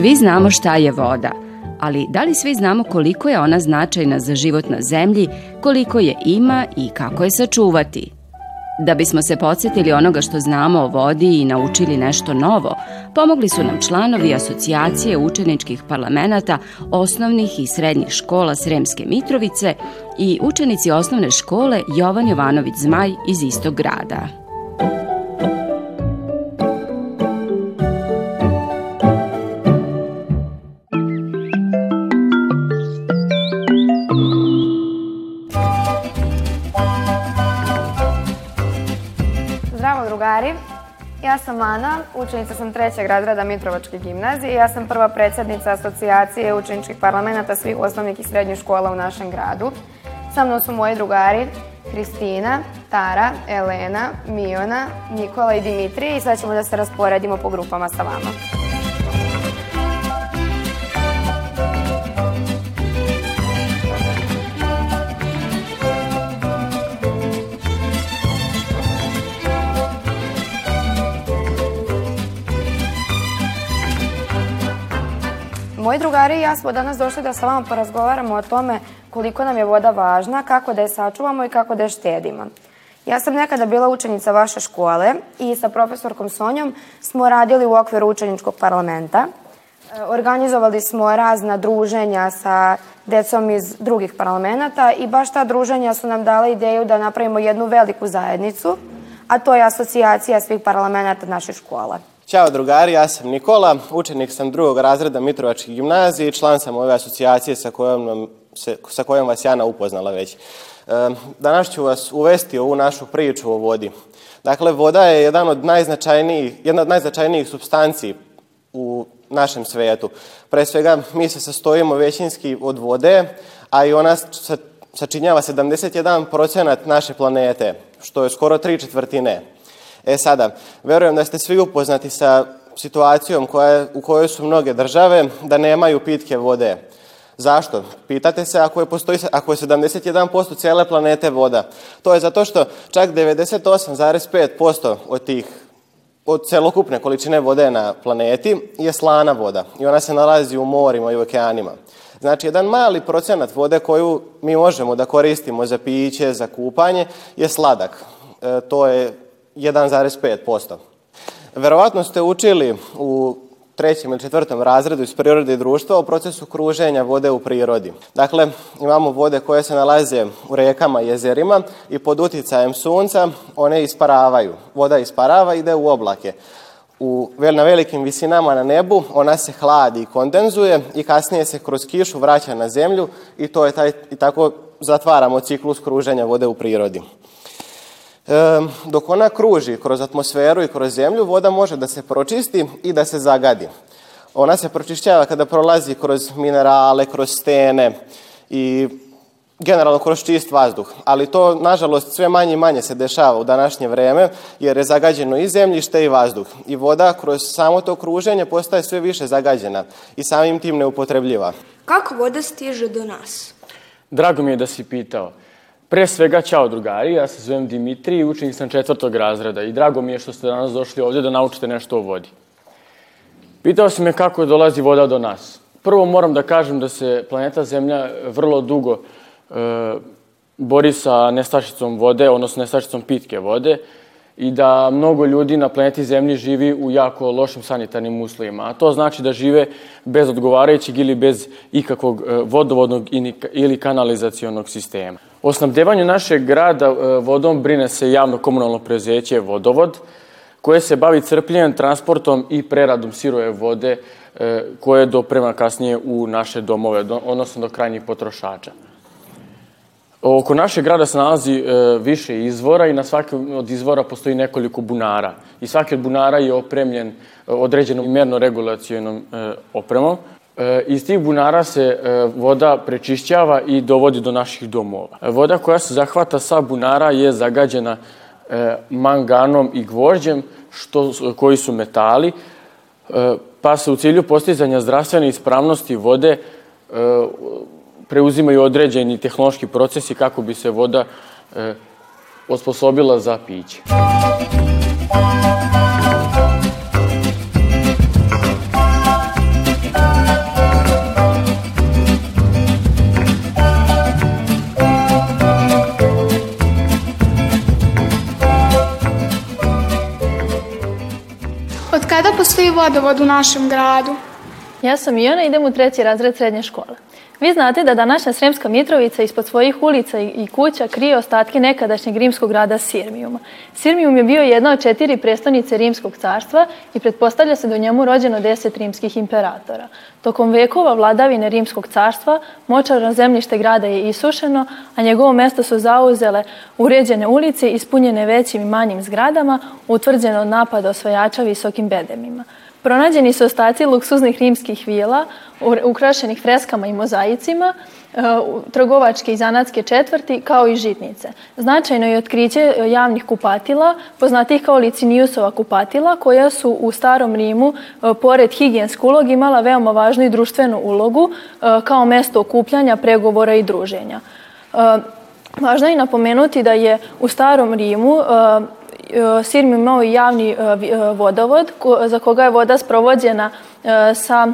Svi znamo šta je voda, ali da li svi znamo koliko je ona značajna za život na zemlji, koliko je ima i kako je sačuvati? Da bismo se podsjetili onoga što znamo o vodi i naučili nešto novo, pomogli su nam članovi asocijacije učeničkih parlamenta osnovnih i srednjih škola Sremske Mitrovice i učenici osnovne škole Jovan Jovanović Zmaj iz istog grada. Ja sam Ana, učenica sam trećeg razreda Mitrovačke gimnazije i ja sam prva predsednica asocijacije učeničkih parlamenta svih osnovnih i srednjih škola u našem gradu. Sa mnom su moji drugari Kristina, Tara, Elena, Miona, Nikola i Dimitri i sad ćemo da se rasporedimo po grupama sa vama. Moji drugari i ja smo danas došli da sa vama porazgovaramo o tome koliko nam je voda važna, kako da je sačuvamo i kako da je štedimo. Ja sam nekada bila učenica vaše škole i sa profesorkom Sonjom smo radili u okviru učeničkog parlamenta. E, organizovali smo razna druženja sa decom iz drugih parlamenta i baš ta druženja su nam dala ideju da napravimo jednu veliku zajednicu, a to je asocijacija svih parlamenta naše škole. Ćao drugari, ja sam Nikola, učenik sam drugog razreda Mitrovačke gimnazije i član sam ove asocijacije sa kojom, nam se, sa kojom vas Jana upoznala već. E, danas ću vas uvesti u ovu našu priču o vodi. Dakle, voda je jedan od najznačajnijih, jedna od najznačajnijih substanci u našem svetu. Pre svega, mi se sastojimo većinski od vode, a i ona sačinjava 71% naše planete, što je skoro tri četvrtine. E sada, verujem da ste svi upoznati sa situacijom koja, u kojoj su mnoge države da nemaju pitke vode. Zašto? Pitate se ako je, postoji, ako je 71% cijele planete voda. To je zato što čak 98,5% od tih od celokupne količine vode na planeti je slana voda i ona se nalazi u morima i u okeanima. Znači, jedan mali procenat vode koju mi možemo da koristimo za piće, za kupanje, je sladak. E, to je 1,5%. Verovatno ste učili u trećem ili četvrtom razredu iz prirode i društva o procesu kruženja vode u prirodi. Dakle, imamo vode koje se nalaze u rekama i jezerima i pod uticajem sunca one isparavaju. Voda isparava i ide u oblake. U, na velikim visinama na nebu ona se hladi i kondenzuje i kasnije se kroz kišu vraća na zemlju i to je taj, i tako zatvaramo ciklus kruženja vode u prirodi dok ona kruži kroz atmosferu i kroz zemlju, voda može da se pročisti i da se zagadi. Ona se pročišćava kada prolazi kroz minerale, kroz stene i generalno kroz čist vazduh. Ali to, nažalost, sve manje i manje se dešava u današnje vreme, jer je zagađeno i zemljište i vazduh. I voda kroz samo to kruženje postaje sve više zagađena i samim tim neupotrebljiva. Kako voda stiže do nas? Drago mi je da si pitao. Pre svega, čao drugari, ja se zovem Dimitri i učenik sam četvrtog razreda i drago mi je što ste danas došli ovde da naučite nešto o vodi. Pitao si me kako dolazi voda do nas. Prvo moram da kažem da se planeta Zemlja vrlo dugo e, bori sa nestašicom vode, odnosno nestašicom pitke vode i da mnogo ljudi na planeti Zemlji živi u jako lošim sanitarnim uslovima. A to znači da žive bez odgovarajućeg ili bez ikakvog e, vodovodnog ili kanalizacionog sistema. O snabdevanju našeg grada e, vodom brine se javno komunalno preduzeće Vodovod, koje se bavi crpljenjem, transportom i preradom sirove vode e, koje doprema kasnije u naše domove, odnosno do krajnjih potrošača. Oko našeg grada se nalazi e, više izvora i na svakom od izvora postoji nekoliko bunara. I svaki od bunara je opremljen određenom merno-regulacijenom opremom Eh, iz tih bunara se eh, voda prečišćava i dovodi do naših domova. Eh, voda koja se zahvata sa bunara je zagađena manganom i gvožđem, što, koji su metali, pa se u cilju postizanja zdravstvene ispravnosti vode preuzimaju određeni tehnološki procesi kako bi se voda osposobila za piće. vodovod u našem gradu. Ja sam Iona, idem u treći razred srednje škole. Vi znate da današnja Sremska Mitrovica ispod svojih ulica i kuća krije ostatke nekadašnjeg rimskog grada Sirmijuma. Sirmijum je bio jedna od četiri prestonice rimskog carstva i pretpostavlja se da u njemu rođeno deset rimskih imperatora. Tokom vekova vladavine rimskog carstva močarno zemljište grada je isušeno, a njegovo mesto su zauzele uređene ulice ispunjene većim i manjim zgradama, utvrđene od napada osvajača visokim bedemima. Pronađeni su ostaci luksuznih rimskih vila, ukrašenih freskama i mozaicima, e, trgovačke i zanatske četvrti, kao i žitnice. Značajno je otkriće e, javnih kupatila, poznatih kao Licinijusova kupatila, koja su u Starom Rimu, e, pored higijensku ulog, imala veoma važnu i društvenu ulogu kao mesto okupljanja, pregovora i druženja. Važno je napomenuti da je u Starom Rimu E, Sirm imao i javni e, e, vodovod za koga je voda sprovođena sa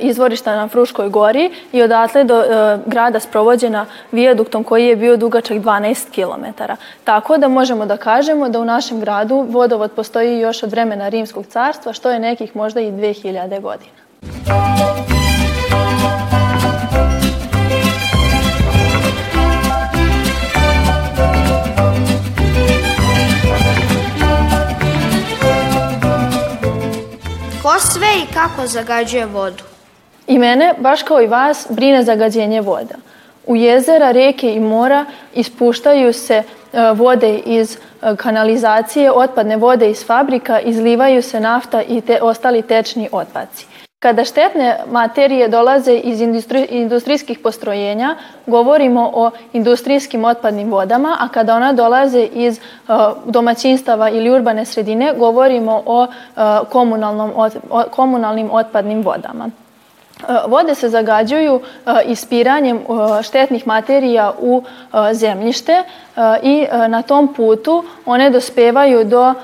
izvorišta na Fruškoj gori i odatle do e, grada sprovođena vijaduktom koji je bio dugačak 12 km. Tako da možemo da kažemo da u našem gradu vodovod postoji još od vremena Rimskog carstva, što je nekih možda i 2000 godina. Ko sve i kako zagađuje vodu? I mene, baš kao i vas, brine zagađenje voda. U jezera, reke i mora ispuštaju se e, vode iz e, kanalizacije, otpadne vode iz fabrika, izlivaju se nafta i te, ostali tečni otpaci. Kada štetne materije dolaze iz industri, industrijskih postrojenja, govorimo o industrijskim otpadnim vodama, a kada ona dolaze iz e, domaćinstava ili urbane sredine, govorimo o e, komunalnom, ot, o, komunalnim otpadnim vodama. E, vode se zagađuju e, ispiranjem e, štetnih materija u zemljište i na tom putu one dospevaju do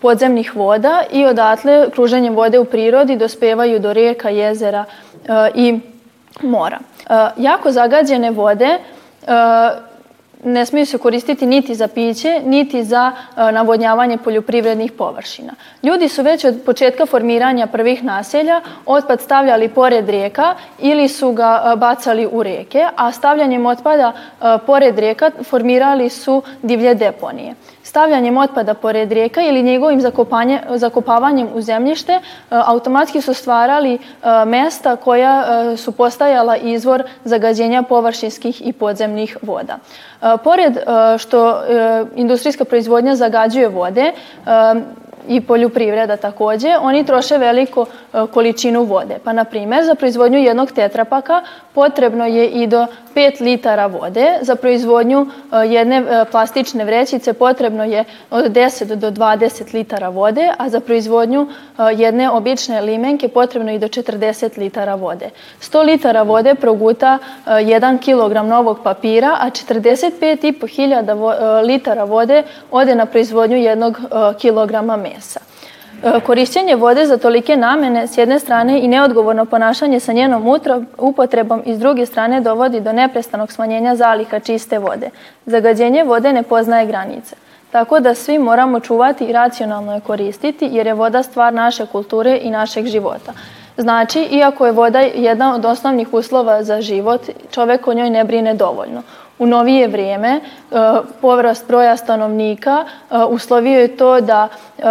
podzemnih voda i odatle kruženjem vode u prirodi dospevaju do reka, jezera e, i mora. E, jako zagađene vode e, ne smiju se koristiti niti za piće, niti za navodnjavanje poljoprivrednih površina. Ljudi su već od početka formiranja prvih naselja otpad stavljali pored rijeka ili su ga bacali u rijeke, a stavljanjem otpada pored rijeka formirali su divlje deponije. Stavljanjem otpada pored rijeka ili njegovim zakopavanjem u zemljište e, automatski su stvarali e, mesta koja e, su postajala izvor zagađenja površinskih i podzemnih voda. Pored što industrijska proizvodnja zagađuje vode, i poljoprivreda takođe, oni troše veliku e, količinu vode. Pa, na primer, za proizvodnju jednog tetrapaka potrebno je i do 5 litara vode, za proizvodnju e, jedne e, plastične vrećice potrebno je od 10 do 20 litara vode, a za proizvodnju jedne obične limenke potrebno je i do 40 litara vode. 100 litara vode proguta 1 kg novog papira, a 45.500 litara vode ode na proizvodnju jednog kilograma mesa mesa. E, korišćenje vode za tolike namene s jedne strane i neodgovorno ponašanje sa njenom upotrebom i s druge strane dovodi do neprestanog smanjenja zaliha čiste vode. Zagađenje vode ne poznaje granice. Tako da svi moramo čuvati i racionalno je koristiti jer je voda stvar naše kulture i našeg života. Znači, iako je voda jedna od osnovnih uslova za život, čovek o njoj ne brine dovoljno. U novije vrijeme e, povrast broja stanovnika e, uslovio je to da e,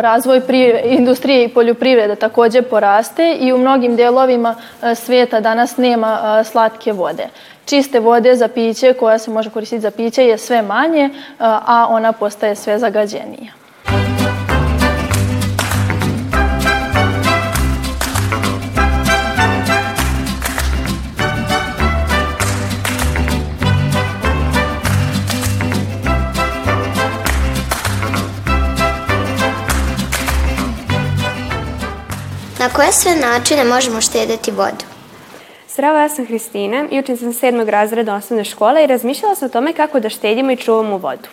razvoj industrije i poljoprivrede takođe poraste i u mnogim delovima sveta danas nema slatke vode. Čiste vode za piće koja se može koristiti za piće je sve manje, a ona postaje sve zagađenija. koje sve načine možemo štediti vodu? Zdravo, ja sam Hristina i učim sam sedmog razreda osnovne škole i razmišljala sam o tome kako da štedimo i čuvamo vodu.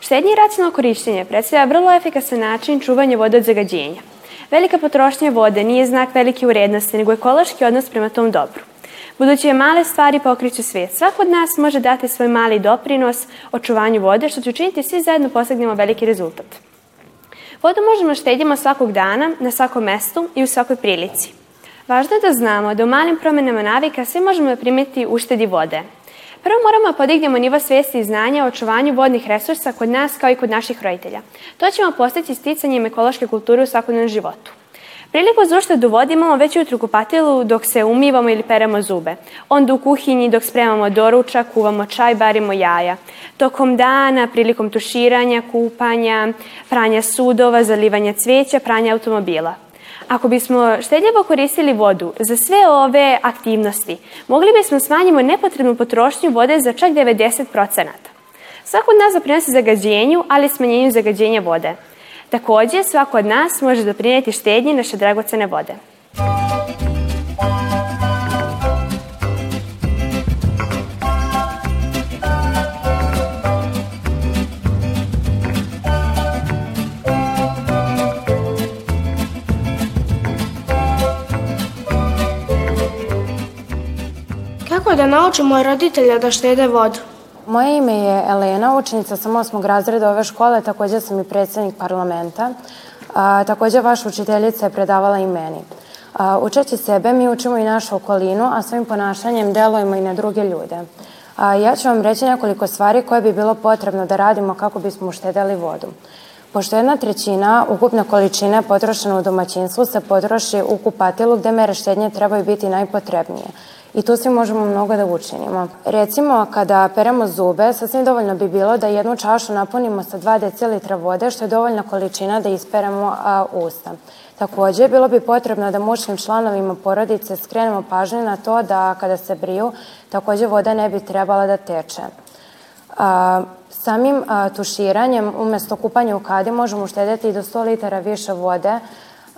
Štednje i racionalno korišćenje predstavlja vrlo efikasan način čuvanja vode od zagađenja. Velika potrošnja vode nije znak velike urednosti, nego ekološki odnos prema tom dobru. Budući je male stvari pokriću svet, svako od nas može dati svoj mali doprinos očuvanju vode, što će učiniti svi zajedno postignemo veliki rezultat. Vodu možemo da štedimo svakog dana, na svakom mestu i u svakoj prilici. Važno je da znamo da u malim promenama navika sve možemo da primeti uštedi vode. Prvo moramo da podignemo nivo svesti i znanja o očuvanju vodnih resursa kod nas kao i kod naših roditelja. To ćemo postići sticanjem ekološke kulture u svakodnevnom životu. Priliku zlušta dovodimo već jutru kupatilu dok se umivamo ili peremo zube. Onda u kuhinji dok spremamo doručak, kuvamo čaj, barimo jaja. Tokom dana, prilikom tuširanja, kupanja, pranja sudova, zalivanja cveća, pranja automobila. Ako bismo štedljivo koristili vodu za sve ove aktivnosti, mogli bismo da smanjimo nepotrebnu potrošnju vode za čak 90%. Svako od nas doprinosi zagađenju, ali smanjenju zagađenja vode. Takođe, svako od nas može doprinijeti štednji naše dragocene vode. Kako da naučimo roditelja da štede vodu? Moje ime je Elena, učenica sam osmog razreda ove škole, takođe sam i predsednik parlamenta. A, takođe vaša učiteljica je predavala i meni. A, učeći sebe mi učimo i našu okolinu, a svojim ponašanjem delujemo i na druge ljude. A, ja ću vam reći nekoliko stvari koje bi bilo potrebno da radimo kako bismo uštedeli vodu. Pošto jedna trećina ukupne količine potrošena u domaćinstvu se potroši u kupatilu gde mere štednje trebaju biti najpotrebnije – I tu svi možemo mnogo da učinimo. Recimo, kada peremo zube, sasvim dovoljno bi bilo da jednu čašu napunimo sa 2 decilitra vode, što je dovoljna količina da isperemo a, usta. Takođe, bilo bi potrebno da muškim članovima porodice skrenemo pažnju na to da kada se briju, takođe voda ne bi trebala da teče. A, samim a, tuširanjem, umesto kupanja u kadi, možemo uštedeti i do 100 litara više vode,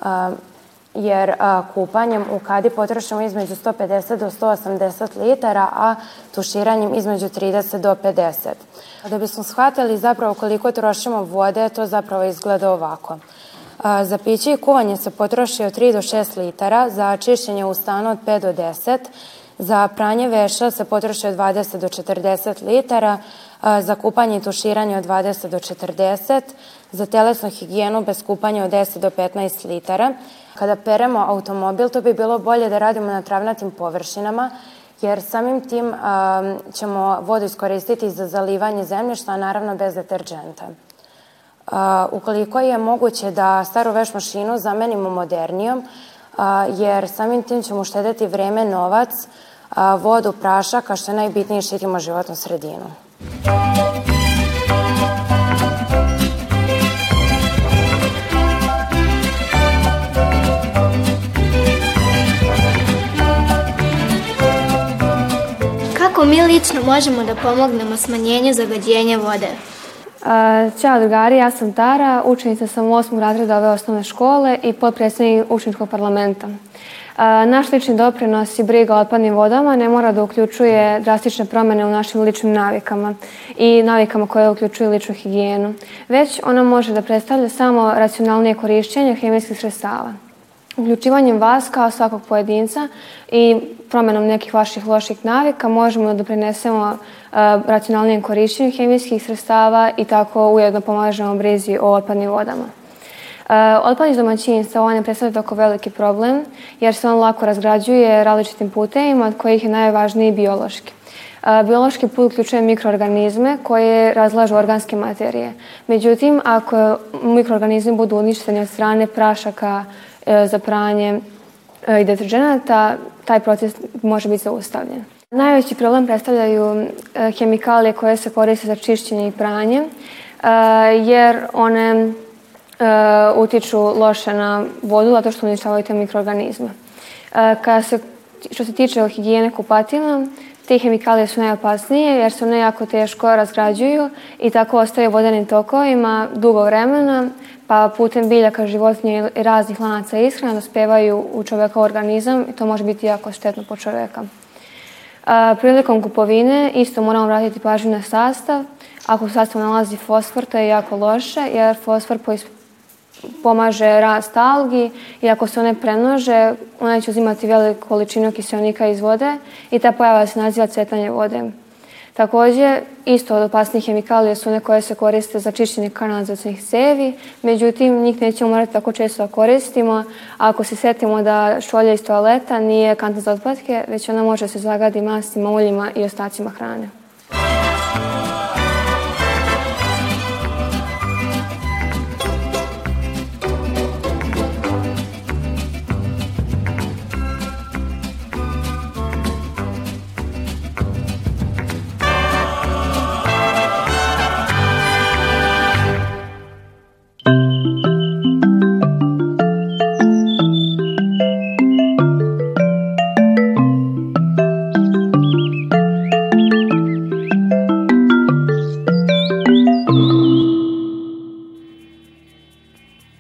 a, jer a, kupanjem u kadi potrošimo između 150 do 180 litara, a tuširanjem između 30 do 50. Da bismo shvatili zapravo koliko trošimo vode, to zapravo izgleda ovako. A, za piće i kuvanje se potroši od 3 do 6 litara, za čišćenje u stanu od 5 do 10, za pranje veša se potroši od 20 do 40 litara, a, za kupanje i tuširanje od 20 do 40, za telesnu higijenu bez kupanja od 10 do 15 litara Kada peremo automobil, to bi bilo bolje da radimo na travnatim površinama, jer samim tim um, ćemo vodu iskoristiti za zalivanje zemljišta, a naravno bez deterđenta. Uh, ukoliko je moguće da staru veš mašinu zamenimo modernijom, uh, jer samim tim ćemo uštedeti vreme, novac, uh, vodu, prašak, a što je najbitnije štitimo životnu sredinu. Muzika mi lično možemo da pomognemo smanjenju zagađenja vode? Ćao drugari, ja sam Tara, učenica sam u osmog razreda ove osnovne škole i podpredsjednik učeničkog parlamenta. Naš lični doprinos i briga o otpadnim vodama ne mora da uključuje drastične promene u našim ličnim navikama i navikama koje uključuju ličnu higijenu, već ona može da predstavlja samo racionalnije korišćenje hemijskih sredstava. Uključivanjem vas kao svakog pojedinca i promjenom nekih vaših loših navika možemo da doprinesemo e, racionalnijem korišćenju hemijskih sredstava i tako ujedno pomažemo brizi o otpadnim vodama. E, otpad iz domaćinstva on ne predstavlja tako veliki problem jer se on lako razgrađuje različitim putevima od kojih je najvažniji biološki. E, biološki put uključuje mikroorganizme koje razlažu organske materije. Međutim, ako mikroorganizmi budu uništeni od strane prašaka, E, za pranje e, i da deterdženata, taj proces može biti zaustavljen. Najveći problem predstavljaju e, hemikalije koje se koriste za čišćenje i pranje, jer one utiču loše na vodu zato što uništavaju te mikroorganizme. Kada se, što se tiče higijene kupatila, Te hemikalije su najopasnije jer se one jako teško razgrađuju i tako ostaju vodenim tokovima dugo vremena, pa putem biljaka, životinja i raznih lanaca ishrana dospevaju u čoveka organizam i to može biti jako štetno po čoveka. A, prilikom kupovine isto moramo vratiti pažnju na sastav. Ako u sastavu nalazi fosfor, to je jako loše jer fosfor po pomaže rast algi i ako se one prenože, one će uzimati veliku količinu kiselnika iz vode i ta pojava se naziva cvetanje vode. Takođe, isto od opasnih hemikalija su one koje se koriste za čišćenje kanalizacijnih cevi, međutim, njih nećemo morati tako često da koristimo. Ako se setimo da šolja iz toaleta nije kanta za otpadke, već ona može da se zagadi mastima, uljima i ostacima hrane.